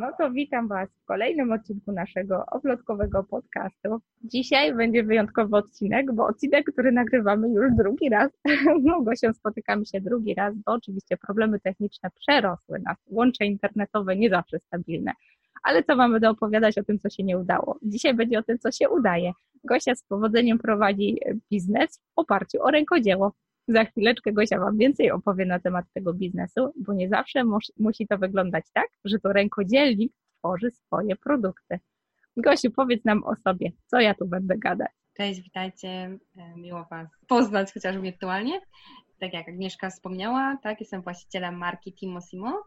No to witam Was w kolejnym odcinku naszego oplotkowego podcastu. Dzisiaj będzie wyjątkowy odcinek, bo odcinek, który nagrywamy już drugi raz. No, bo się spotykamy się drugi raz, bo oczywiście problemy techniczne przerosły nas. Łącze internetowe nie zawsze stabilne. Ale co mamy do opowiadać o tym, co się nie udało? Dzisiaj będzie o tym, co się udaje. Gosia z powodzeniem prowadzi biznes w oparciu o rękodzieło. Za chwileczkę Gosia Wam więcej opowie na temat tego biznesu, bo nie zawsze mus, musi to wyglądać tak, że to rękodzielnik tworzy swoje produkty. Gosiu, powiedz nam o sobie, co ja tu będę gadać. Cześć, witajcie, e, miło Was poznać chociaż wirtualnie. Tak jak Agnieszka wspomniała, tak, jestem właścicielem marki Timo Simo,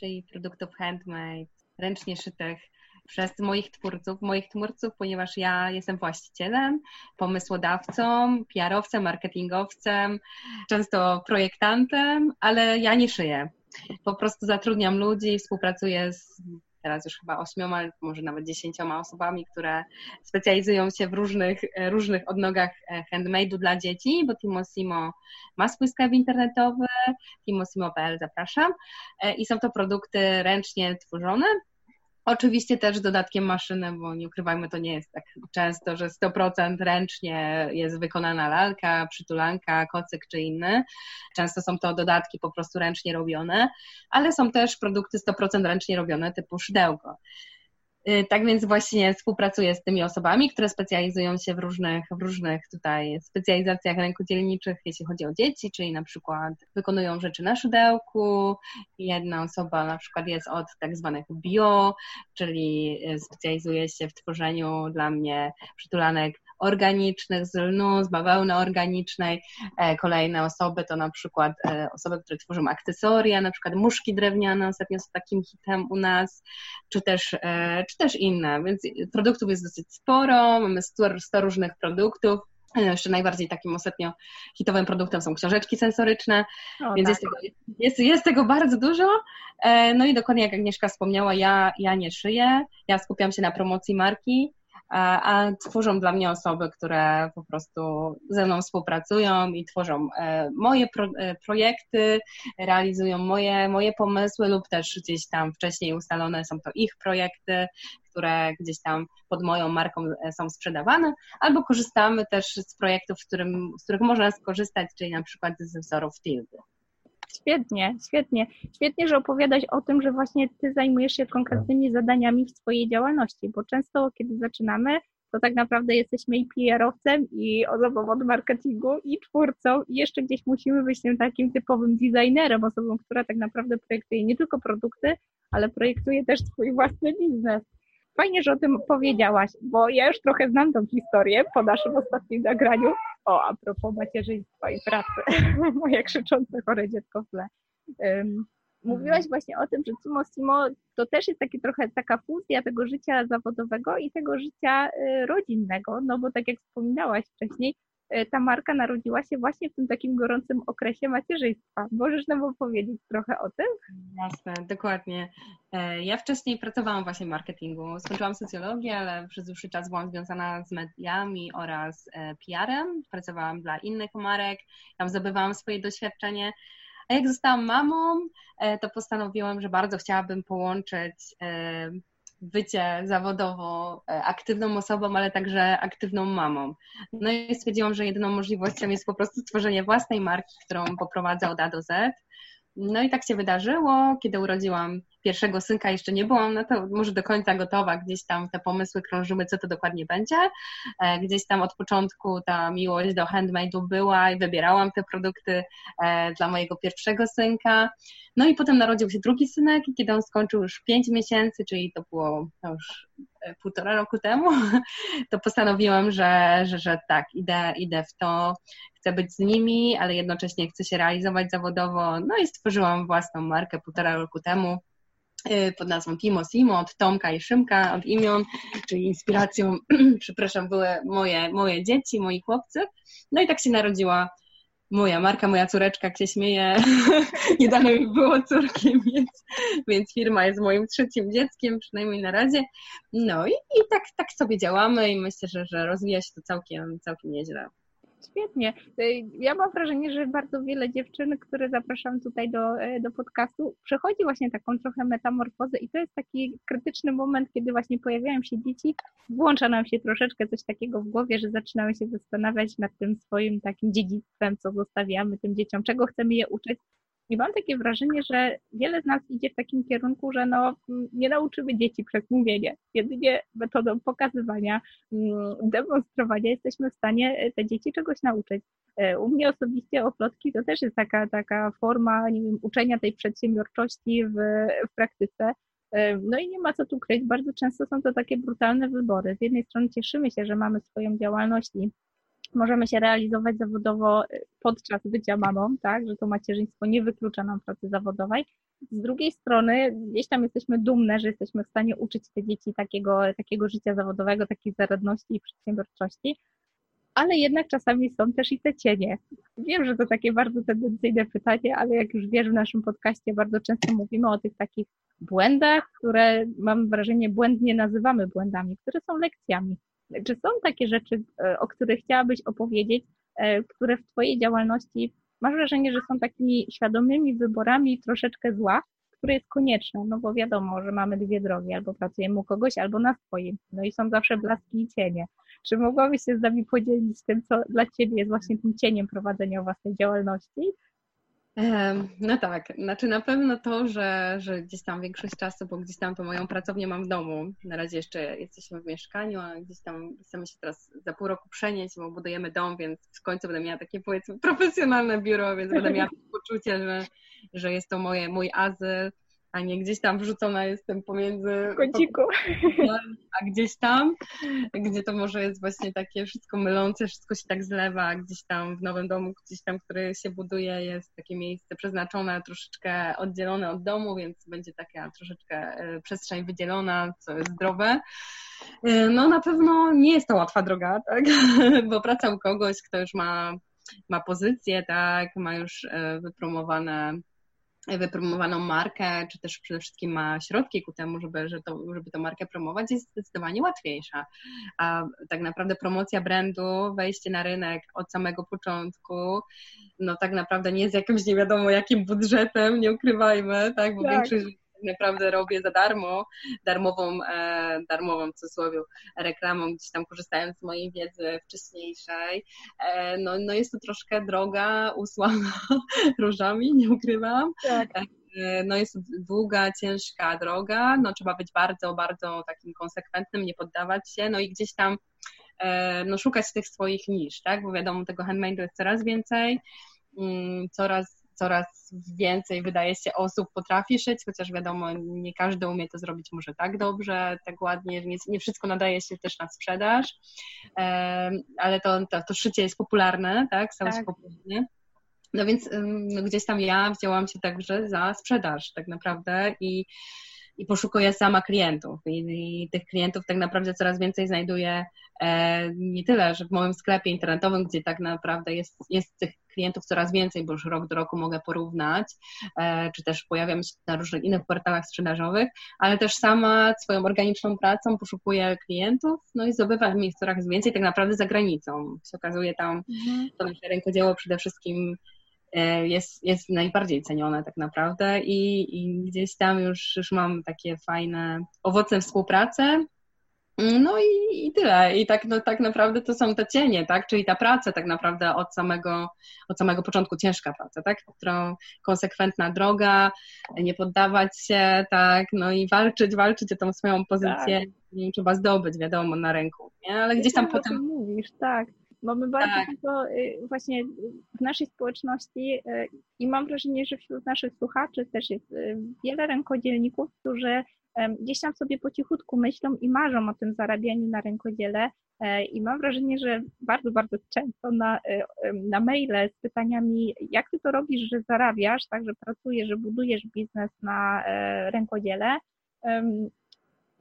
czyli produktów handmade, ręcznie szytych przez moich twórców, moich twórców, ponieważ ja jestem właścicielem, pomysłodawcą, PR-owcem, marketingowcem, często projektantem, ale ja nie szyję. Po prostu zatrudniam ludzi, współpracuję z teraz już chyba ośmioma, może nawet dziesięcioma osobami, które specjalizują się w różnych, różnych odnogach handmade'u dla dzieci, bo Timo Simo ma swój sklep internetowy, timosimo.pl zapraszam i są to produkty ręcznie tworzone, Oczywiście też dodatkiem maszyny, bo nie ukrywajmy, to nie jest tak często, że 100% ręcznie jest wykonana lalka, przytulanka, kocyk czy inny. Często są to dodatki po prostu ręcznie robione, ale są też produkty 100% ręcznie robione typu szydełko. Y, tak więc właśnie współpracuję z tymi osobami, które specjalizują się w różnych, w różnych tutaj specjalizacjach rękodzielniczych, jeśli chodzi o dzieci, czyli na przykład wykonują rzeczy na szydełku. Jedna osoba na przykład jest od tak zwanych bio, czyli y, specjalizuje się w tworzeniu dla mnie przytulanek organicznych, z lnu, z bawełny organicznej. E, kolejne osoby to na przykład e, osoby, które tworzą akcesoria, na przykład muszki drewniane, ostatnio z takim hitem u nas, czy też, e, czy też inne. Więc produktów jest dosyć sporo, mamy 100, 100 różnych produktów. Jeszcze najbardziej takim ostatnio hitowym produktem są książeczki sensoryczne, o, więc tak. jest, tego, jest, jest tego bardzo dużo. No i dokładnie jak Agnieszka wspomniała, ja, ja nie szyję, ja skupiam się na promocji marki, a tworzą dla mnie osoby, które po prostu ze mną współpracują i tworzą e, moje pro, e, projekty, realizują moje, moje pomysły lub też gdzieś tam wcześniej ustalone są to ich projekty, które gdzieś tam pod moją marką e, są sprzedawane, albo korzystamy też z projektów, z, którym, z których można skorzystać, czyli na przykład ze wzorów Tildy. Świetnie, świetnie. Świetnie, że opowiadać o tym, że właśnie ty zajmujesz się konkretnymi zadaniami w swojej działalności, bo często kiedy zaczynamy, to tak naprawdę jesteśmy i PR-owcem, i osobą od marketingu, i twórcą, i jeszcze gdzieś musimy być tym takim typowym designerem, osobą, która tak naprawdę projektuje nie tylko produkty, ale projektuje też swój własny biznes. Fajnie, że o tym powiedziałaś, bo ja już trochę znam tą historię po naszym ostatnim nagraniu. O, a propos macierzyństwa i pracy. Moje krzyczące chore dziecko w tle. Um, mówiłaś właśnie o tym, że Sumo Simo to też jest taki trochę taka fuzja tego życia zawodowego i tego życia y, rodzinnego, no bo tak jak wspominałaś wcześniej, ta marka narodziła się właśnie w tym takim gorącym okresie macierzyństwa. Możesz nam opowiedzieć trochę o tym? Jasne, dokładnie. E, ja wcześniej pracowałam właśnie w marketingu. Skończyłam socjologię, ale przez dłuższy czas byłam związana z mediami oraz e, PR-em. Pracowałam dla innych marek, tam zdobywałam swoje doświadczenie. A jak zostałam mamą, to postanowiłam, że bardzo chciałabym połączyć bycie zawodowo e, aktywną osobą, ale także aktywną mamą. No i stwierdziłam, że jedyną możliwością jest po prostu stworzenie własnej marki, którą poprowadzę od A do Z. No i tak się wydarzyło, kiedy urodziłam pierwszego synka jeszcze nie byłam na to może do końca gotowa, gdzieś tam te pomysły krążyły, co to dokładnie będzie. E, gdzieś tam od początku ta miłość do handmade'u była i wybierałam te produkty e, dla mojego pierwszego synka. No i potem narodził się drugi synek i kiedy on skończył już 5 miesięcy, czyli to było już e, półtora roku temu, to postanowiłam, że, że, że tak, idę, idę w to, chcę być z nimi, ale jednocześnie chcę się realizować zawodowo. No i stworzyłam własną markę półtora roku temu. Y, pod nazwą Timo Simo, od Tomka i Szymka, od imion, czyli inspiracją, przepraszam, były moje, moje dzieci, moi chłopcy. No i tak się narodziła moja marka, moja córeczka, jak się śmieje, nie dane mi było córki, więc, więc firma jest moim trzecim dzieckiem, przynajmniej na razie. No i, i tak, tak sobie działamy i myślę, że, że rozwija się to całkiem, całkiem nieźle. Świetnie. Ja mam wrażenie, że bardzo wiele dziewczyn, które zapraszam tutaj do, e, do podcastu, przechodzi właśnie taką trochę metamorfozę i to jest taki krytyczny moment, kiedy właśnie pojawiają się dzieci, włącza nam się troszeczkę coś takiego w głowie, że zaczynamy się zastanawiać nad tym swoim takim dziedzictwem, co zostawiamy tym dzieciom, czego chcemy je uczyć. I mam takie wrażenie, że wiele z nas idzie w takim kierunku, że no, nie nauczymy dzieci przez mówienie. Jedynie metodą pokazywania, mm, demonstrowania jesteśmy w stanie te dzieci czegoś nauczyć. E, u mnie osobiście oplotki to też jest taka, taka forma, nie wiem, uczenia tej przedsiębiorczości w, w praktyce. E, no i nie ma co tu kryć, bardzo często są to takie brutalne wybory. Z jednej strony cieszymy się, że mamy swoją działalność i możemy się realizować zawodowo y, podczas bycia mamą, tak, że to macierzyństwo nie wyklucza nam pracy zawodowej. Z drugiej strony gdzieś tam jesteśmy dumne, że jesteśmy w stanie uczyć te dzieci takiego, takiego życia zawodowego, takiej zaradności i przedsiębiorczości, ale jednak czasami są też i te cienie. Wiem, że to takie bardzo tendencyjne pytanie, ale jak już wiesz, w naszym podcaście bardzo często mówimy o tych takich błędach, które mam wrażenie błędnie nazywamy błędami, które są lekcjami. Czy są takie rzeczy, e, o których chciałabyś opowiedzieć, e, które w Twojej działalności masz wrażenie, że są takimi świadomymi wyborami troszeczkę zła, które jest konieczne, no bo wiadomo, że mamy dwie drogi, albo pracujemy u kogoś, albo na swoim, no i są zawsze blaski i cienie. Czy mogłabyś się z nami podzielić tym, co dla Ciebie jest właśnie tym cieniem prowadzenia własnej działalności, no tak, znaczy na pewno to, że, że gdzieś tam większość czasu, bo gdzieś tam to moją pracownię mam w domu, na razie jeszcze jesteśmy w mieszkaniu, a gdzieś tam chcemy się teraz za pół roku przenieść, bo budujemy dom, więc w końcu będę miała takie powiedzmy profesjonalne biuro, więc będę miała poczucie, że, że jest to moje, mój azyl, a nie gdzieś tam wrzucona jestem pomiędzy kąciku, a gdzieś tam, gdzie to może jest właśnie takie wszystko mylące, wszystko się tak zlewa, a gdzieś tam w nowym domu, gdzieś tam, który się buduje, jest takie miejsce przeznaczone, troszeczkę oddzielone od domu, więc będzie taka troszeczkę e, przestrzeń wydzielona, co jest zdrowe. E, no na pewno nie jest to łatwa droga, tak? bo praca u kogoś, kto już ma, ma pozycję, tak, ma już e, wypromowane wypromowaną markę, czy też przede wszystkim ma środki ku temu, żeby, że to, żeby tę markę promować, jest zdecydowanie łatwiejsza. A tak naprawdę promocja brandu, wejście na rynek od samego początku, no tak naprawdę nie z jakimś nie wiadomo jakim budżetem, nie ukrywajmy, tak, bo tak. większość naprawdę robię za darmo, darmową, e, darmową w cudzysłowie reklamą, gdzieś tam korzystając z mojej wiedzy wcześniejszej. E, no, no jest to troszkę droga usłana różami, nie ukrywam. Tak. E, no jest długa, ciężka droga, no trzeba być bardzo, bardzo takim konsekwentnym, nie poddawać się, no i gdzieś tam no, szukać tych swoich nisz, tak, bo wiadomo, tego handmade'u jest coraz więcej, mm, coraz coraz więcej, wydaje się, osób potrafi szyć, chociaż wiadomo, nie każdy umie to zrobić może tak dobrze, tak ładnie, nie, nie wszystko nadaje się też na sprzedaż, ale to, to, to szycie jest popularne, tak, stało tak. się popularne. No więc no gdzieś tam ja wzięłam się także za sprzedaż tak naprawdę i i poszukuję sama klientów. I, I, tych klientów tak naprawdę coraz więcej znajduję nie tyle, że w moim sklepie internetowym, gdzie tak naprawdę jest, jest tych klientów coraz więcej, bo już rok do roku mogę porównać, e, czy też pojawiam się na różnych innych portalach sprzedażowych, ale też sama swoją organiczną pracą poszukuję klientów, no i zdobywam ich coraz więcej tak naprawdę za granicą. Się okazuje tam mhm. to nasze rękodzieło przede wszystkim E, jest, jest najbardziej cenione tak naprawdę i, i gdzieś tam już, już mam takie fajne owoce współpracy. No i, i tyle. I tak, no, tak naprawdę to są te cienie, tak? Czyli ta praca tak naprawdę od samego, od samego początku, ciężka praca, tak? Którą konsekwentna droga, nie poddawać się, tak? No i walczyć, walczyć o tą swoją pozycję. Tak. Nie trzeba zdobyć, wiadomo, na ręku, nie? Ale gdzieś tam potem... mówisz, tak. Mamy bardzo tak. dużo y, właśnie w naszej społeczności y, i mam wrażenie, że wśród naszych słuchaczy też jest y, wiele rękodzielników, którzy gdzieś tam sobie po cichutku myślą i marzą o tym zarabianiu na rękodziele e, i mam wrażenie, że bardzo, bardzo często na, na maile z pytaniami, jak ty to robisz, że zarabiasz, tak, że pracujesz, że budujesz biznes na e, rękodziele,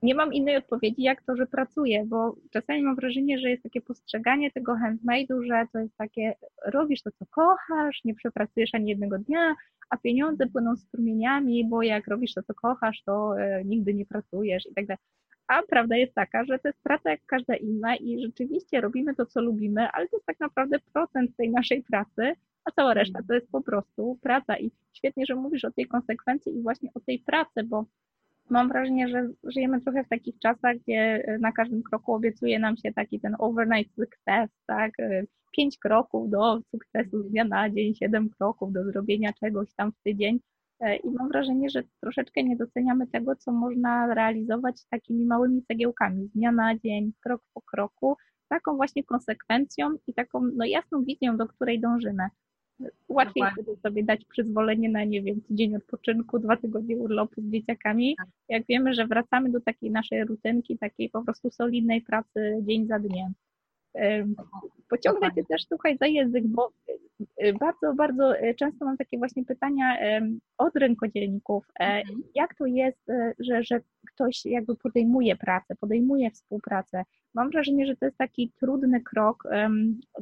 nie mam innej odpowiedzi, jak to, że pracuję, bo czasami mam wrażenie, że jest takie postrzeganie tego handmade'u, że to jest takie, robisz to, co kochasz, nie przepracujesz ani jednego dnia, a pieniądze płyną strumieniami, bo jak robisz to, co kochasz, to e, nigdy nie pracujesz i tak dalej. A prawda jest taka, że to jest praca jak każda inna i rzeczywiście robimy to, co lubimy, ale to jest tak naprawdę procent tej naszej pracy, a cała reszta to jest po prostu praca. I świetnie, że mówisz o tej konsekwencji i właśnie o tej pracy, bo mam wrażenie, że żyjemy trochę w takich czasach, gdzie na każdym kroku obiecuje nam się taki ten overnight success, tak? Pięć kroków do sukcesu z dnia na dzień, siedem kroków do zrobienia czegoś tam w tydzień. I mam wrażenie, że troszeczkę nie doceniamy tego, co można realizować takimi małymi cegiełkami z dnia na dzień, krok po kroku, taką właśnie konsekwencją i taką no, jasną wizją, do której dążymy. Łatwiej wtedy sobie dać przyzwolenie na, nie wiem, tydzień odpoczynku, dwa tygodnie urlopu z dzieciakami, tak. jak wiemy, że wracamy do takiej naszej rutynki, takiej po prostu solidnej pracy dzień za dniem. Pociągnę Cię też słuchaj za język, bo y, bardzo, bardzo y, często mam takie właśnie pytania od rynkodzielników. E, mhm. Jak to jest, że, że ktoś jakby podejmuje pracę, podejmuje współpracę? Mam wrażenie, że to jest taki trudny krok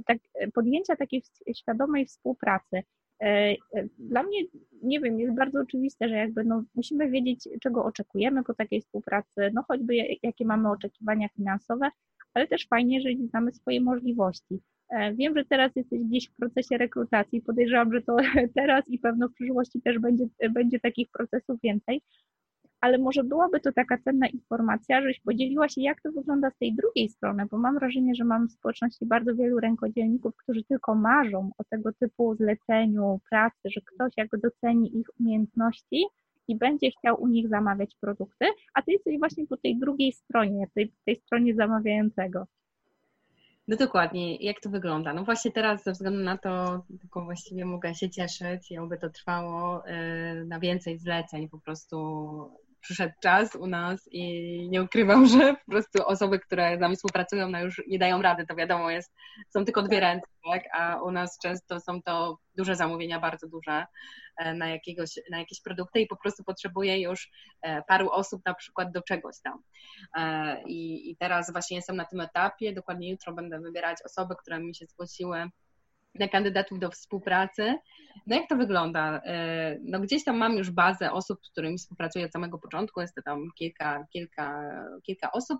tak, podjęcia takiej świadomej współpracy. E, dla mnie, nie wiem, jest bardzo oczywiste, że jakby no, musimy wiedzieć, czego oczekujemy po takiej współpracy, no choćby jakie mamy oczekiwania finansowe, ale też fajnie, jeżeli znamy swoje możliwości. E, wiem, że teraz jesteś gdzieś w procesie rekrutacji, podejrzewam, że to teraz i pewno w przyszłości też będzie, będzie takich procesów więcej, ale może byłaby to taka cenna informacja, żebyś podzieliła się, jak to wygląda z tej drugiej strony, bo mam wrażenie, że mam w społeczności bardzo wielu rękodzielników, którzy tylko marzą o tego typu zleceniu pracy, że ktoś jakby doceni ich umiejętności, i będzie chciał u nich zamawiać produkty, a ty jesteś właśnie po tej drugiej stronie, tej, tej stronie zamawiającego. No dokładnie, jak to wygląda? No właśnie teraz ze względu na to tylko właściwie mogę się cieszyć i oby to trwało y, na więcej zleceń po prostu przyszedł czas u nas i nie ukrywam, że po prostu osoby, które z nami współpracują, no już nie dają rady, to wiadomo jest, są tylko dwie ręce, tak? a u nas często są to duże zamówienia, bardzo duże e, na, jakiegoś, na jakieś produkty i po prostu potrzebuję już e, paru osób na przykład do czegoś tam. E, I, i teraz właśnie jestem na tym etapie, dokładnie jutro będę wybierać osoby, które mi się zgłosiły na kandydatów do współpracy. No jak to wygląda? E, no gdzieś tam mam już bazę osób, z którymi współpracuję od samego początku, jest to tam kilka, kilka, kilka osób,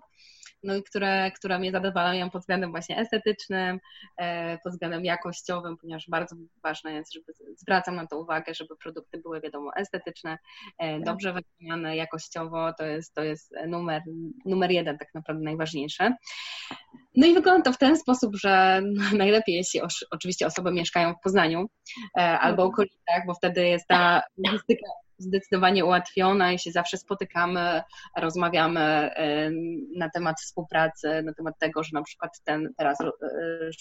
no i które, które mnie zadowalają pod względem właśnie estetycznym, e, pod względem jakościowym, ponieważ bardzo ważne jest, żeby zwracam na to uwagę, żeby produkty były wiadomo estetyczne, e, tak. dobrze wykonane jakościowo, to jest, to jest numer, numer jeden tak naprawdę najważniejsze. No i wygląda to w ten sposób, że najlepiej jeśli oczywiście osoby mieszkają w Poznaniu e, albo mhm. okolicach, bo wtedy jest ta logistyka zdecydowanie ułatwiona i się zawsze spotykamy, rozmawiamy e, na temat współpracy, na temat tego, że na przykład ten, teraz e,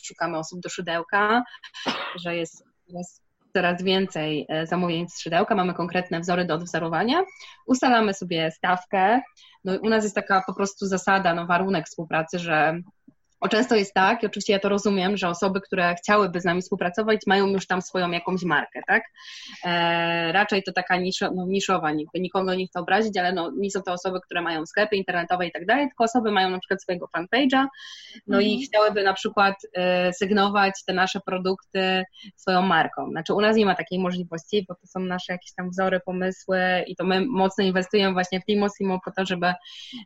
szukamy osób do szydełka, że jest, coraz więcej zamówień z szydełka, mamy konkretne wzory do odwzorowania, ustalamy sobie stawkę. No, u nas jest taka po prostu zasada, no, warunek współpracy, że bo często jest tak, i oczywiście ja to rozumiem, że osoby, które chciałyby z nami współpracować, mają już tam swoją jakąś markę, tak? E, raczej to taka niszo, no, niszowa, nikogo nie chcę obrazić, ale no, nie są to osoby, które mają sklepy internetowe i tak dalej, tylko osoby mają na przykład swojego fanpage'a, no mhm. i chciałyby na przykład e, sygnować te nasze produkty swoją marką. Znaczy u nas nie ma takiej możliwości, bo to są nasze jakieś tam wzory, pomysły i to my mocno inwestujemy właśnie w Timosimo po to, żeby,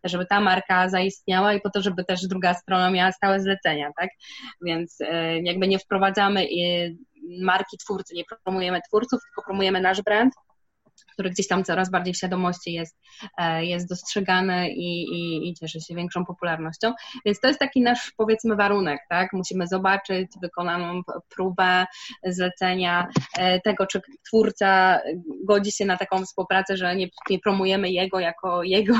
żeby ta marka zaistniała i po to, żeby też druga strona miała stałe zlecenia, tak? Więc e, jakby nie wprowadzamy e, marki twórcy, nie promujemy twórców, tylko promujemy nasz brand, który gdzieś tam coraz bardziej w świadomości jest, e, jest dostrzegany i, i, i, cieszy się większą popularnością. Więc to jest taki nasz, powiedzmy, warunek, tak? Musimy zobaczyć wykonaną próbę zlecenia tego, czy twórca godzi się na taką współpracę, że nie, nie promujemy jego jako jego.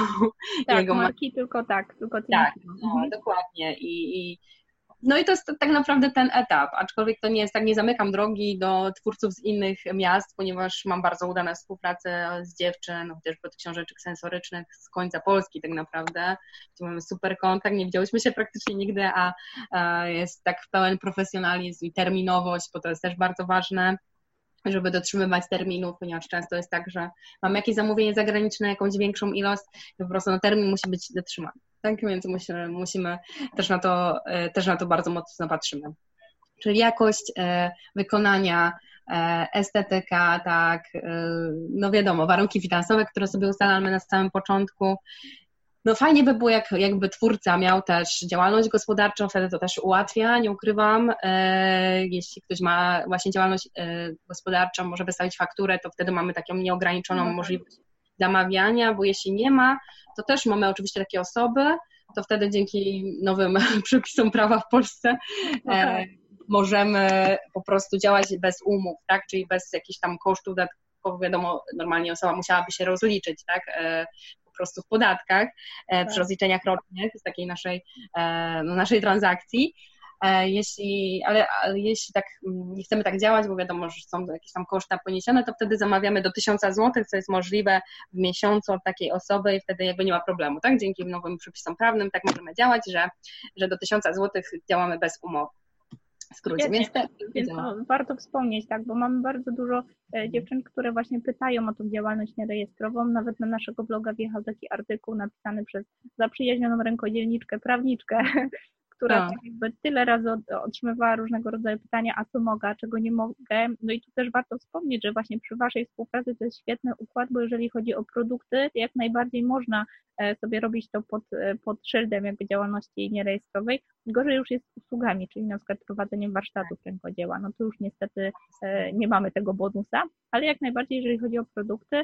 Tak, jego marki, tylko tak, tylko tak. No, mhm. dokładnie. I, i no i to jest tak naprawdę ten etap, aczkolwiek to nie jest tak, nie zamykam drogi do twórców z innych miast, ponieważ mam bardzo udane współpracę z dziewczyn, chociażby od książeczek sensorycznych z końca Polski tak naprawdę, gdzie mamy super kontakt, nie widziałyśmy się praktycznie nigdy, a, jest tak pełen profesjonalizm i terminowość, bo to jest też bardzo ważne żeby dotrzymywać terminów, ponieważ często jest tak, że mamy jakieś zamówienie zagraniczne, jakąś większą ilość i po prostu no, termin musi być dotrzymany. Tak, więc musimy, musimy też, na to, e, też na to bardzo mocno patrzymy. Czyli jakość e, wykonania, e, estetyka, tak, no wiadomo, warunki finansowe, które sobie ustalamy na samym początku no fajnie by było, jak, jakby twórca miał też działalność gospodarczą, wtedy to też ułatwia, nie ukrywam. E, jeśli ktoś ma właśnie działalność e, gospodarczą, może wystawić fakturę, to wtedy mamy taką nieograniczoną no tak. możliwość zamawiania, bo jeśli nie ma, to też mamy oczywiście takie osoby, to wtedy dzięki nowym przepisom prawa w Polsce e, no tak. możemy po prostu działać bez umów, tak? czyli bez jakichś tam kosztów dodatkowych. Wiadomo, normalnie osoba musiałaby się rozliczyć tak? prostu w podatkach, e, tak. przy rozliczeniach rocznych z takiej naszej, e, no, naszej transakcji. E, jeśli, ale, ale jeśli tak mm, nie chcemy tak działać, bo wiadomo, że są jakieś tam koszta poniesione, to wtedy zamawiamy do 1000 zł, co jest możliwe w miesiącu od takiej osoby i wtedy jakby nie ma problemu, tak? Dzięki nowym przepisom prawnym tak możemy działać, że, że do 1000 zł działamy bez umowy skrócie. Więc, te, więc warto wspomnieć, tak, bo mamy bardzo dużo e, dziewczyn, które właśnie pytają o tą działalność nierejestrową. Nawet na naszego bloga wjechał taki artykuł napisany przez zaprzyjaźnioną rękodzielniczkę, prawniczkę, która tak jakby tyle razy otrzymywała różnego rodzaju pytania, a co mogę, a czego nie mogę. No i tu też warto wspomnieć, że właśnie przy Waszej współpracy to jest świetny układ, bo jeżeli chodzi o produkty, jak najbardziej można e, sobie robić to pod, e, pod szyldem jakby działalności nierejestrowej. Gorzej już jest z usługami, czyli na przykład prowadzeniem warsztatów rękodzieła. No to już niestety e, nie mamy tego bonusa, ale jak najbardziej jeżeli chodzi o produkty,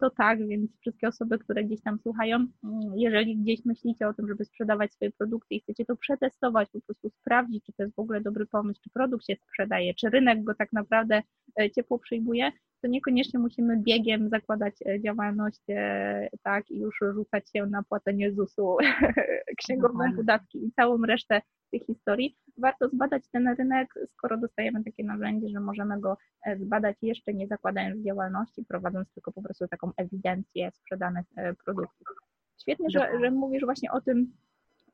to tak, więc wszystkie osoby, które gdzieś tam słuchają, mm, jeżeli gdzieś myślicie o tym, żeby sprzedawać swoje produkty i chcecie to przetestować, po prostu sprawdzić, czy to jest w ogóle dobry pomysł, czy produkt się sprzedaje, czy rynek go tak naprawdę e, ciepło przyjmuje, to niekoniecznie musimy biegiem zakładać e, działalność tak i już rzucać się na płacenie ZUS-u, księgową podatki i całą resztę tych historii. Warto zbadać ten rynek, skoro dostajemy takie narzędzie, że możemy go e, zbadać jeszcze nie zakładając działalności, prowadząc tylko po prostu taką ewidencję sprzedanych e, produktów. Świetnie, że, że mówisz właśnie o tym,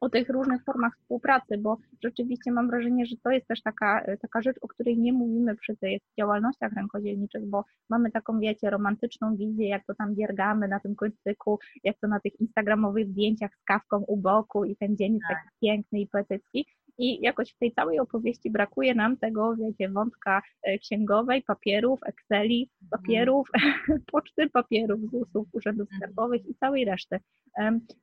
o tych różnych formach współpracy, bo rzeczywiście mam wrażenie, że to jest też taka, e, taka rzecz, o której nie mówimy przy tych działalnościach rękodzielniczych, bo mamy taką, wiecie, romantyczną wizję, jak to tam dziergamy na tym końcyku, jak to na tych instagramowych zdjęciach z kawką u boku i ten dzień jest tak. taki piękny i poetycki, i jakoś w tej całej opowieści brakuje nam tego, wiecie, wątka e, księgowej, papierów, Exceli, papierów, poczty papierów, ZUS-ów, urzędów mhm. skarbowych i całej reszty.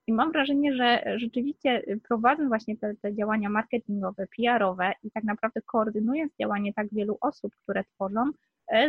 I mam wrażenie, że rzeczywiście y, prowadząc właśnie te, te działania marketingowe, PR-owe i tak naprawdę koordynując działanie tak wielu osób, które tworzą,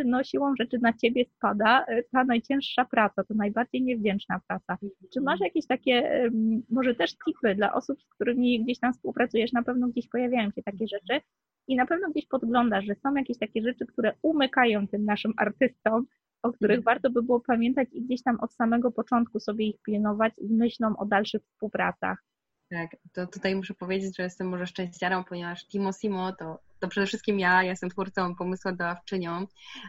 no siłą rzeczy na ciebie spada e, ta najcięższa praca, to najbardziej niewdzięczna praca. Czy masz mhm. jakieś takie, może też tipy dla osób, z którymi gdzieś tam współpracujesz, na pewno gdzieś pojawiają się takie rzeczy i na pewno gdzieś podglądasz, że są jakieś takie rzeczy, które umykają tym naszym artystom, o których mhm. warto by było pamiętać i gdzieś tam od samego początku sobie ich pilnować z myślą o dalszych współpracach. Tak, to tutaj muszę powiedzieć, że jestem może szczęściarą, ponieważ Timo Simo to, to przede wszystkim ja, ja jestem twórcą, pomysłodawczynią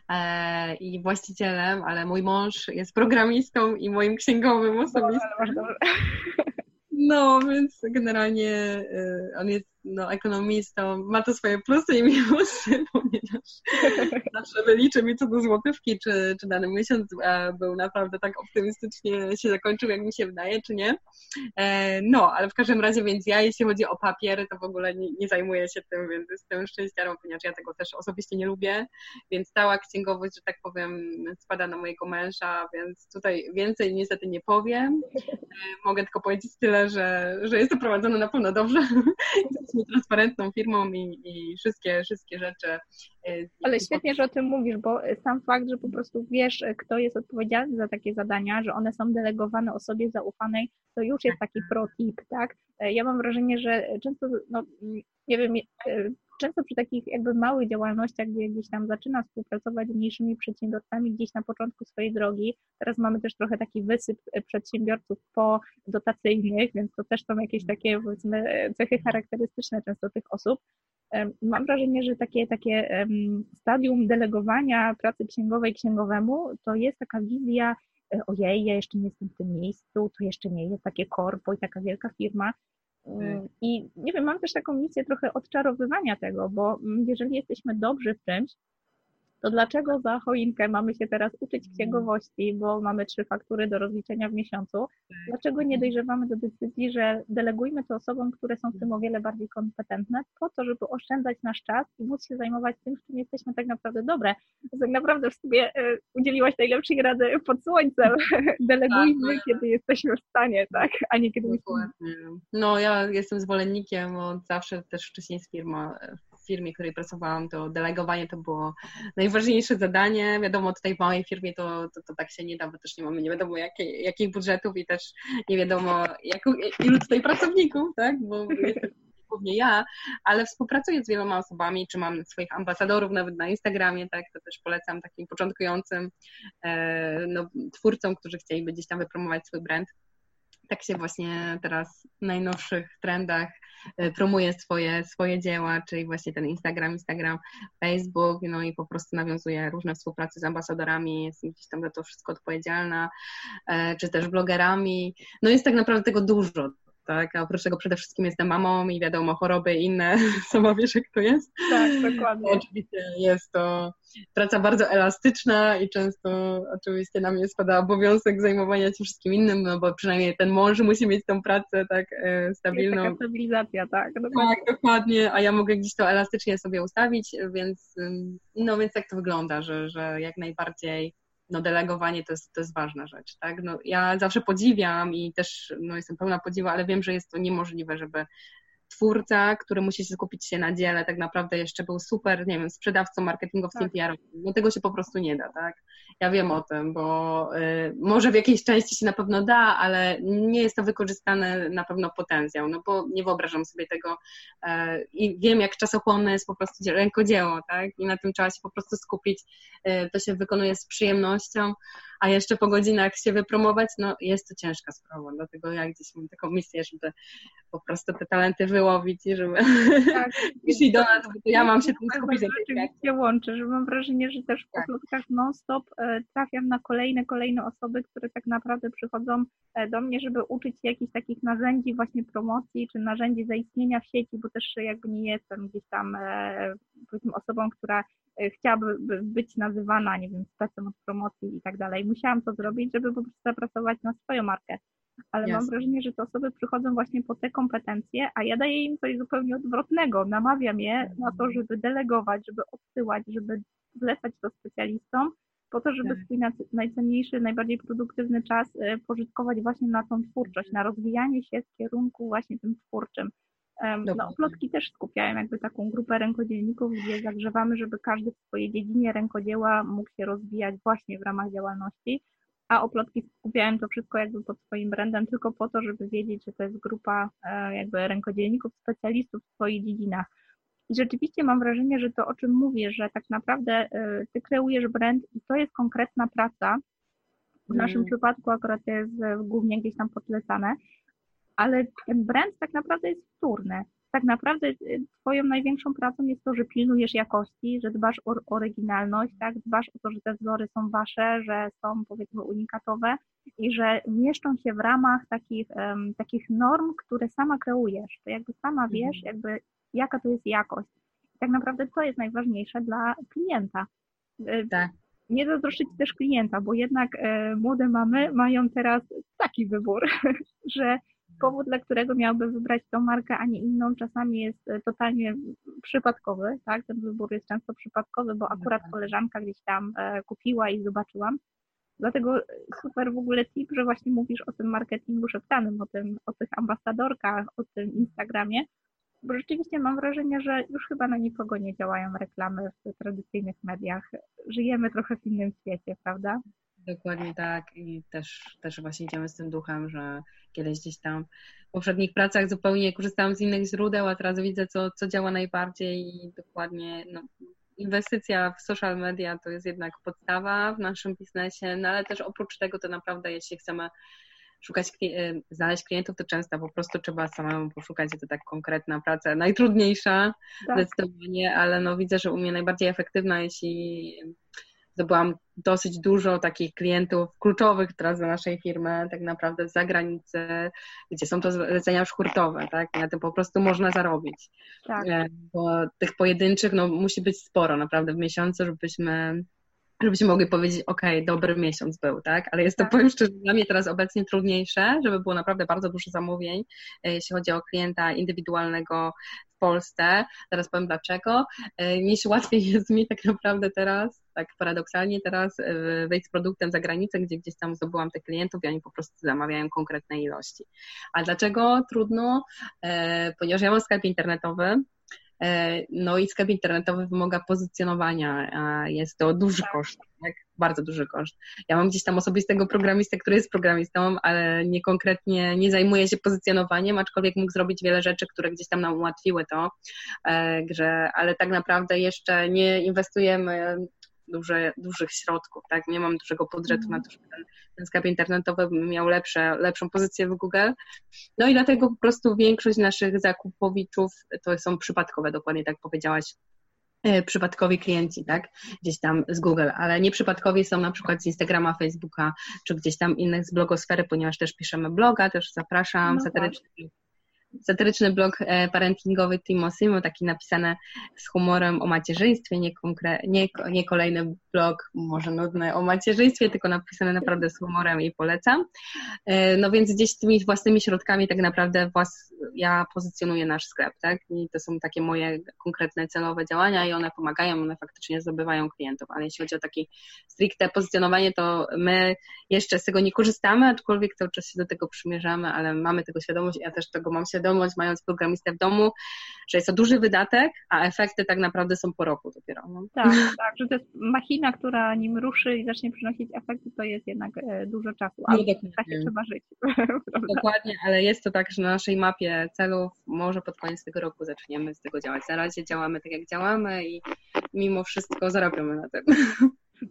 e, i właścicielem, ale mój mąż jest programistą i moim księgowym osobistym. No, więc generalnie e, on jest no, ekonomistą, ma to swoje plusy i minusy, ponieważ zawsze wyliczy mi co do złotówki, czy, czy dany miesiąc był naprawdę tak optymistycznie się zakończył, jak mi się wydaje, czy nie. E, no, ale w każdym razie, więc ja, jeśli chodzi o papiery, to w ogóle nie, nie zajmuję się tym, więc jestem szczęściarą, ponieważ ja tego też osobiście nie lubię, więc cała księgowość, że tak powiem, spada na mojego męża, więc tutaj więcej niestety nie powiem. E, mogę tylko powiedzieć tyle, że, że jest to prowadzone na pewno dobrze jesteśmy transparentną firmą i, i wszystkie, wszystkie rzeczy. E, Ale świetnie, że o tym mówisz, bo sam fakt, że po prostu wiesz, kto jest odpowiedzialny za takie zadania, że one są delegowane osobie zaufanej, to już jest taki pro tip, tak? E, ja mam wrażenie, że często, no, nie wiem, e, często przy takich jakby małych działalnościach, gdzie gdzieś tam zaczyna współpracować z mniejszymi przedsiębiorcami gdzieś na początku swojej drogi, teraz mamy też trochę taki wysyp przedsiębiorców po dotacyjnych, więc to też są jakieś takie powiedzmy cechy charakterystyczne często tych osób. Mam wrażenie, że takie, takie stadium delegowania pracy księgowej księgowemu to jest taka wizja e, ojej, ja jeszcze nie jestem w tym miejscu, to jeszcze nie jest takie korpo i taka wielka firma, Mm, I nie wiem, mam też taką misję trochę odczarowywania tego, bo mm, jeżeli jesteśmy dobrzy w czymś, to dlaczego za choinkę mamy się teraz uczyć mm. księgowości, bo mamy trzy faktury do rozliczenia w miesiącu? Tak. Dlaczego nie dojrzewamy do decyzji, że delegujmy to osobom, które są w tym o wiele bardziej kompetentne, po to, żeby oszczędzać nasz czas i móc się zajmować tym, w czym jesteśmy tak naprawdę dobre. Tak naprawdę w sobie e, udzieliłaś najlepszej rady pod słońcem. Delegujmy, tak, kiedy jesteśmy w stanie, tak, a nie kiedy musimy. No, ja jestem zwolennikiem, od zawsze też wcześniej z firmie, w której pracowałam, to delegowanie to było najważniejsze zadanie. Wiadomo, tutaj w małej firmie to, to, to tak się nie da, bo też nie mamy nie wiadomo jakiej, jakich budżetów i też nie wiadomo jak, ilu tutaj pracowników, tak? Bo głównie ja, ale współpracuję z wieloma osobami, czy mam swoich ambasadorów nawet na Instagramie, tak, to też polecam takim początkującym e, no, twórcom, którzy chcieliby gdzieś tam wypromować swój brand tak się właśnie teraz w najnowszych trendach promuje swoje, swoje dzieła, czyli właśnie ten Instagram, Instagram, Facebook, no i po prostu nawiązuje różne współprace z ambasadorami, jestem gdzieś tam za to wszystko odpowiedzialna, e, czy też blogerami. No jest tak naprawdę tego dużo, tak? A oprócz tego przede wszystkim jestem mamą i wiadomo, choroby i inne, sama wiesz jak to jest. Tak, dokładnie. Oczywiście jest to praca bardzo elastyczna i często oczywiście na mnie spada obowiązek zajmowania się wszystkim innym, no bo przynajmniej ten mąż musi mieć tą pracę tak e, stabilną. Jest taka stabilizacja, tak. Dokładnie. Tak, dokładnie, a ja mogę gdzieś to elastycznie sobie ustawić, więc no więc tak to wygląda, że, że jak najbardziej no delegowanie to jest, to jest ważna rzecz, tak? No, ja zawsze podziwiam i też no, jestem pełna podziwu, ale wiem, że jest to niemożliwe, żeby twórca, który musi skupić się na dziele, tak naprawdę jeszcze był super, nie wiem, sprzedawcą marketingowcem, tak. PR. No tego się po prostu nie da, tak? Ja wiem o tym, bo y, może w jakiejś części się na pewno da, ale nie jest to wykorzystane na pewno potencjał, no bo nie wyobrażam sobie tego y, i wiem, jak czasochłonne jest po prostu rękodzieło, tak? I na tym trzeba się po prostu skupić, y, to się wykonuje z przyjemnością, a jeszcze po godzinach się wypromować, no jest to ciężka sprawa, dlatego ja gdzieś mam taką misję, żeby po prostu te talenty wyłowić i żeby tak. przyszli do nas, bo ja mam się tym skupić. Rzeczywiście łączy, że mam wrażenie, że też w tak. plotkach non-stop e, trafiam na kolejne, kolejne osoby, które tak naprawdę przychodzą e, do mnie, żeby uczyć się jakichś takich narzędzi właśnie promocji, czy narzędzi zaistnienia w sieci, bo też jakby nie jestem gdzieś tam e, powiedzmy osobą, która chciałaby być nazywana, nie wiem, specem od promocji i tak dalej. Musiałam to zrobić, żeby po prostu zapracować na swoją markę. Ale Jasne. mam wrażenie, że te osoby przychodzą właśnie po te kompetencje, a ja daję im coś zupełnie odwrotnego. Namawiam je na to, żeby delegować, żeby odsyłać, żeby zlecać to specjalistom, po to, żeby tak. swój najcenniejszy, najbardziej produktywny czas e, pożytkować właśnie na tą twórczość, na rozwijanie się w kierunku właśnie tym twórczym. No, plotki też skupiają jakby taką grupę rękodzielników, gdzie zagrzewamy, żeby każdy w swojej dziedzinie rękodzieła mógł się rozwijać właśnie w ramach działalności, a oplotki skupiałem to wszystko jakby pod swoim brandem tylko po to, żeby wiedzieć, że to jest grupa e, jakby rękodzielników, specjalistów w swoich dziedzinach. I rzeczywiście mam wrażenie, że to o czym mówię, że tak naprawdę e, ty kreujesz brand i to jest konkretna praca. W mm. naszym przypadku akurat jest głównie gdzieś tam podlecane, ale ten brand tak naprawdę jest wtórny. Tak naprawdę y, twoją największą pracą jest to, że pilnujesz jakości, że dbasz o oryginalność, tak? dbasz o to, że te wzory są wasze, że są powiedzmy unikatowe i że mieszczą się w ramach takich, um, takich norm, które sama kreujesz. To jakby sama mhm. wiesz, jakby jaka to jest jakość. I tak naprawdę to jest najważniejsze dla klienta. Y, tak. Nie zazdroszczyć też klienta, bo jednak e, młode mamy mają teraz taki wybór, że powód, dla którego miałby wybrać tą markę, a nie inną, czasami jest e, totalnie przypadkowy, tak? Ten wybór jest często przypadkowy, bo akurat koleżanka gdzieś tam e, kupiła i zobaczyłam. Dlatego super w ogóle tip, że właśnie mówisz o tym marketingu szeptanym, o, tym, o tych ambasadorkach, o tym Instagramie, bo rzeczywiście mam wrażenie, że już chyba na nikogo nie działają reklamy w tradycyjnych mediach. Żyjemy trochę w innym świecie, prawda? Dokładnie tak i też, też właśnie idziemy z tym duchem, że kiedyś gdzieś tam w poprzednich pracach zupełnie korzystałam z innych źródeł, a teraz widzę, co, co działa najbardziej i dokładnie no, inwestycja w social media to jest jednak podstawa w naszym biznesie, no ale też oprócz tego to naprawdę jeśli chcemy szukać, y, znaleźć klientów, to często po prostu trzeba samemu poszukać, to tak konkretna praca, najtrudniejsza tak. zdecydowanie, ale no widzę, że u mnie najbardziej efektywna, jeśli zdobyłam dosyć dużo takich klientów kluczowych teraz dla naszej firmy, tak naprawdę z zagranicy, gdzie są to zlecenia już hurtowe, tak? Na tym po prostu można zarobić. Tak. E, bo tych pojedynczych no, musi być sporo naprawdę w miesiącu, żebyśmy żebyśmy mogli powiedzieć, ok, dobry miesiąc był, tak? Ale jest to, tak. powiem szczerze, dla mnie teraz obecnie trudniejsze, żeby było naprawdę bardzo dużo zamówień, e, jeśli chodzi o klienta indywidualnego w Polsce. Teraz powiem dlaczego. E, niż łatwiej jest mi tak naprawdę teraz, tak paradoksalnie teraz e, wejść z produktem za granicę, gdzie gdzieś tam zdobyłam tych klientów i oni po prostu zamawiają konkretne ilości. A dlaczego trudno? Ponieważ ja mam sklep internetowy, no i sklep internetowy wymaga pozycjonowania, a jest to duży koszt, tak? bardzo duży koszt. Ja mam gdzieś tam osobistego programistę, który jest programistą, ale nie konkretnie nie zajmuje się pozycjonowaniem, aczkolwiek mógł zrobić wiele rzeczy, które gdzieś tam nam ułatwiły to, że, ale tak naprawdę jeszcze nie inwestujemy duże, dużych środków, tak? Nie mam dużego budżetu na to, żeby ten, ten sklep internetowy miał lepsze, lepszą pozycję w Google. No i dlatego po prostu większość naszych zakupowiczów to są przypadkowe, dokładnie tak powiedziałaś, e, przypadkowi klienci, tak, gdzieś tam z Google, ale nieprzypadkowi są na przykład z Instagrama, Facebooka, czy gdzieś tam innych z blogosfery, ponieważ też piszemy bloga, też zapraszam, no satyryczny tak satyryczny blog e, parentingowy Timo Simo, taki napisany z humorem o macierzyństwie, nie, nie, nie kolejny blog może nudny o macierzyństwie, tylko napisany naprawdę z humorem i polecam. E, no więc gdzieś tymi własnymi środkami tak naprawdę włas, ja pozycjonuję nasz sklep, tak? I to są takie moje konkretne celowe działania i one pomagają, one faktycznie zdobywają klientów, ale jeśli chodzi o takie stricte pozycjonowanie, to my jeszcze z tego nie korzystamy, aczkolwiek cały czas się do tego przymierzamy, ale mamy tego świadomość, ja też tego mam świadomość, mając programistę w domu, że jest to duży wydatek, a efekty tak naprawdę są po roku dopiero. No. Tak, tak, że to jest machina, która nim ruszy i zacznie przynosić efekty, to jest jednak e, dużo czasu, ale no, w czasie trzeba żyć. Dokładnie, ale jest to tak, że na naszej mapie celów może pod koniec tego roku zaczniemy z tego działać. Na razie działamy tak, jak działamy i mimo wszystko zarabiamy na tym.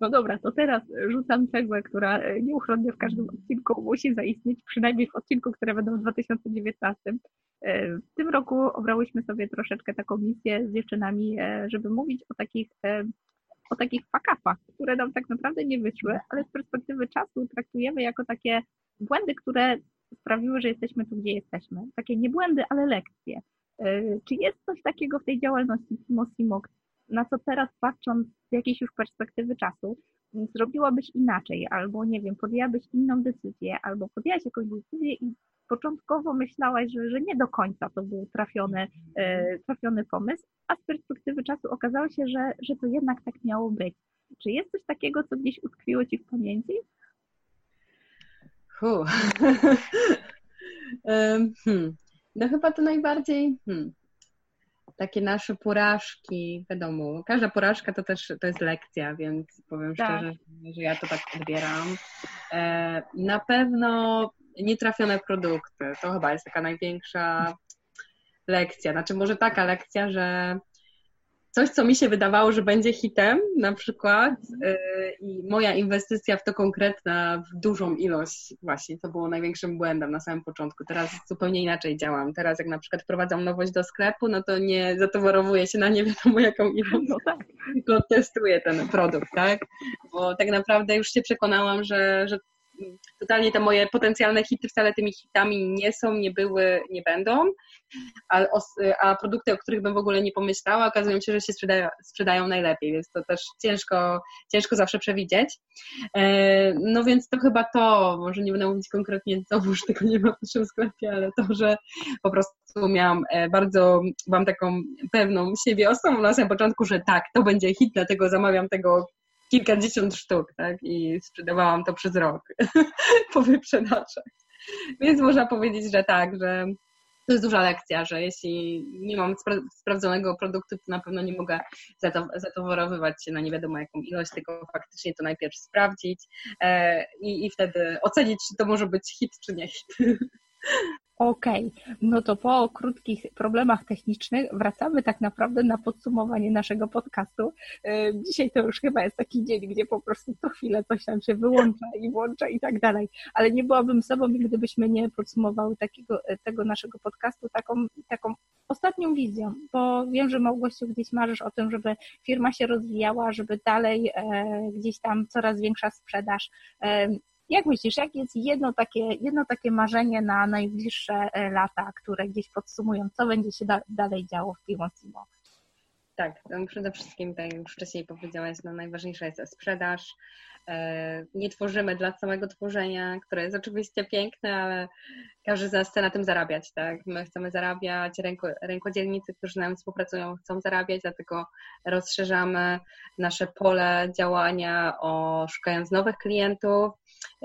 No dobra, to teraz rzucam cegłę, która e, nieuchronnie w każdym odcinku musi zaistnieć, przynajmniej w odcinku, które będą w 2019. E, w tym roku obrałyśmy sobie troszeczkę taką misję z dziewczynami, e, żeby mówić o takich o takich fakapach, które nam tak naprawdę nie wyszły, ale z perspektywy czasu traktujemy jako takie błędy, które sprawiły, że jesteśmy tu, gdzie jesteśmy. Takie nie błędy, ale lekcje. Czy jest coś takiego w tej działalności Timo Simok, na co teraz patrząc z jakiejś już perspektywy czasu, zrobiłabyś inaczej, albo nie wiem, podjęłabyś inną decyzję, albo podjęłaś jakąś decyzję i początkowo myślałaś, że, że nie do końca to był trafiony, e, trafiony pomysł, a z perspektywy czasu okazało się, że, że to jednak tak miało być. Czy jest coś takiego, co gdzieś utkwiło Ci w pamięci? hmm. No chyba to najbardziej hmm takie nasze porażki, wiadomo, każda porażka to też to jest lekcja, więc powiem tak. szczerze, że ja to tak odbieram. E, na pewno nietrafione produkty, to chyba jest taka największa lekcja. Znaczy może taka lekcja, że coś, co mi się wydawało, że będzie hitem na przykład yy, i moja inwestycja w to konkretna, w dużą ilość właśnie, to było największym błędem na samym początku. Teraz zupełnie inaczej działam. Teraz jak na przykład wprowadzam nowość do sklepu, no to nie zatowarowuję się na nie wiadomo jaką ilość, no tak. tylko testuję ten produkt, tak? Bo tak naprawdę już się przekonałam, że, że totalnie te moje potencjalne hity wcale tymi hitami nie są, nie były, nie będą, a, a produkty, o których bym w ogóle nie pomyślała, okazują się, że się sprzedają, sprzedają najlepiej, więc to też ciężko, ciężko zawsze przewidzieć. E, no więc to chyba to, może nie będę mówić konkretnie, bo już tego nie ma w naszym sklepie, ale to, że po prostu miałam e, bardzo, mam taką pewną siebie osobą na samym początku, że tak, to będzie hit, dlatego zamawiam tego kilkadziesiąt sztuk, tak? I sprzedawałam to przez rok po wyprzedażach. Więc można powiedzieć, że tak, że to jest duża lekcja, że jeśli nie mam spra sprawdzonego produktu, to na pewno nie mogę zatowarowywać się na nie wiadomo jaką ilość, tylko faktycznie to najpierw sprawdzić e, i, i wtedy ocenić, czy to może być hit, czy nie hit. Okay. no to po krótkich problemach technicznych wracamy tak naprawdę na podsumowanie naszego podcastu. E, dzisiaj to już chyba jest taki dzień, gdzie po prostu co chwilę coś tam się wyłącza i włącza i tak dalej, ale nie byłabym sobą, gdybyśmy nie podsumowały takiego, e, tego naszego podcastu taką, taką ostatnią wizją, bo wiem, że Małgosiu gdzieś marzysz o tym, żeby firma się rozwijała, żeby dalej e, gdzieś tam coraz większa sprzedaż. E, jak myślisz, jakie jest jedno takie, jedno takie marzenie na najbliższe e, lata, które gdzieś podsumują, co będzie się da, dalej działo w Simo? Tak, przede wszystkim, tak jak już wcześniej powiedziałaś, no najważniejsza jest sprzedaż. E, nie tworzymy dla samego tworzenia, które jest oczywiście piękne, ale każdy z nas chce na tym zarabiać, tak? My chcemy zarabiać, ręko, rękodzielnicy, którzy z nami współpracują, chcą zarabiać, dlatego rozszerzamy nasze pole działania, o, szukając nowych klientów,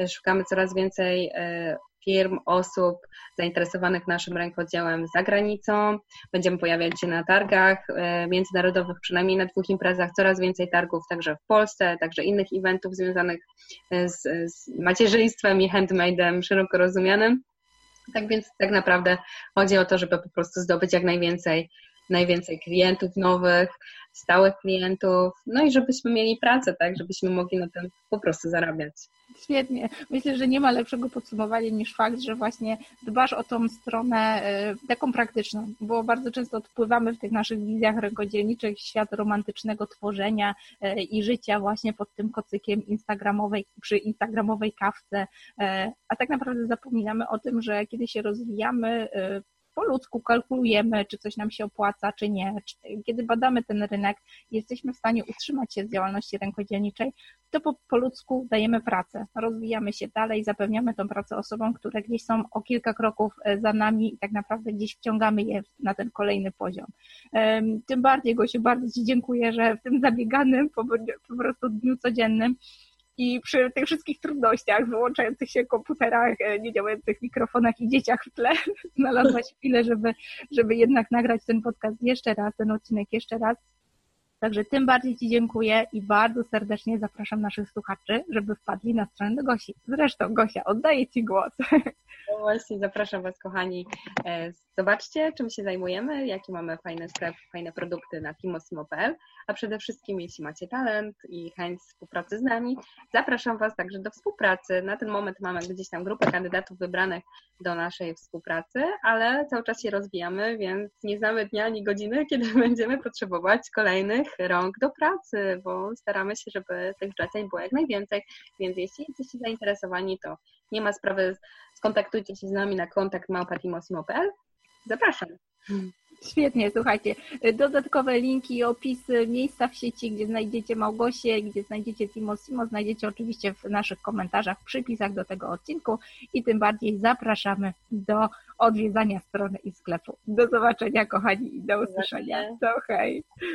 szukamy coraz więcej e, firm, osób zainteresowanych naszym rękodziełem za granicą. Będziemy pojawiać się na targach e, międzynarodowych, przynajmniej na dwóch imprezach, coraz więcej targów także w Polsce, także innych eventów związanych z, z macierzyństwem i handmade'em szeroko rozumianym. Tak więc tak naprawdę chodzi o to, żeby po prostu zdobyć jak najwięcej, najwięcej klientów nowych, stałych klientów, no i żebyśmy mieli pracę, tak, żebyśmy mogli na tym po prostu zarabiać. Świetnie. Myślę, że nie ma lepszego podsumowania niż fakt, że właśnie dbasz o tą stronę y, taką praktyczną, bo bardzo często odpływamy w tych naszych wizjach rękodzielniczych świat romantycznego tworzenia y, i życia właśnie pod tym kocykiem instagramowej, przy instagramowej kawce, y, a tak naprawdę zapominamy o tym, że kiedy się rozwijamy, po ludzku kalkulujemy, czy coś nam się opłaca, czy nie. Kiedy badamy ten rynek i jesteśmy w stanie utrzymać się z działalności rękodzielniczej, to po, po ludzku dajemy pracę, rozwijamy się dalej, zapewniamy tą pracę osobom, które gdzieś są o kilka kroków e, za nami i tak naprawdę gdzieś wciągamy je na ten kolejny poziom. Tym bardziej, Gosiu, bardzo Ci dziękuję, że w tym zabieganym po, prostu dniu codziennym i przy tych wszystkich trudnościach, wyłączających się komputerach, e, niedziałających mikrofonach i dzieciach w tle, znalazłaś chwilę, żeby, żeby jednak nagrać ten podcast jeszcze raz, ten odcinek jeszcze raz. Także tym bardziej Ci dziękuję i bardzo serdecznie zapraszam naszych słuchaczy, żeby wpadli na stronę do Gosi. Zresztą, Gosia, oddaję Ci głos. No właśnie, zapraszam Was, kochani. E, zobaczcie, czym się zajmujemy, jaki mamy fajny sklep, fajne produkty na timosimo.pl, a przede wszystkim, jeśli macie talent i chęć współpracy z nami, zapraszam Was także do współpracy. Na ten moment mamy gdzieś tam grupę kandydatów wybranych do naszej współpracy, ale cały czas się rozwijamy, więc nie znamy dnia ani godziny, kiedy będziemy potrzebować kolejnych rąk do pracy, bo staramy się, żeby tych zleceń było jak najwięcej, więc jeśli jesteście zainteresowani, to nie ma sprawy, skontaktujcie się z nami na kontakt małpatimosimo.pl. Zapraszam. Świetnie, słuchajcie. Dodatkowe linki, opisy, miejsca w sieci, gdzie znajdziecie Małgosię, gdzie znajdziecie Timo Simo, znajdziecie oczywiście w naszych komentarzach, przypisach do tego odcinku i tym bardziej zapraszamy do odwiedzania strony i sklepu. Do zobaczenia, kochani, i do usłyszenia. To hej!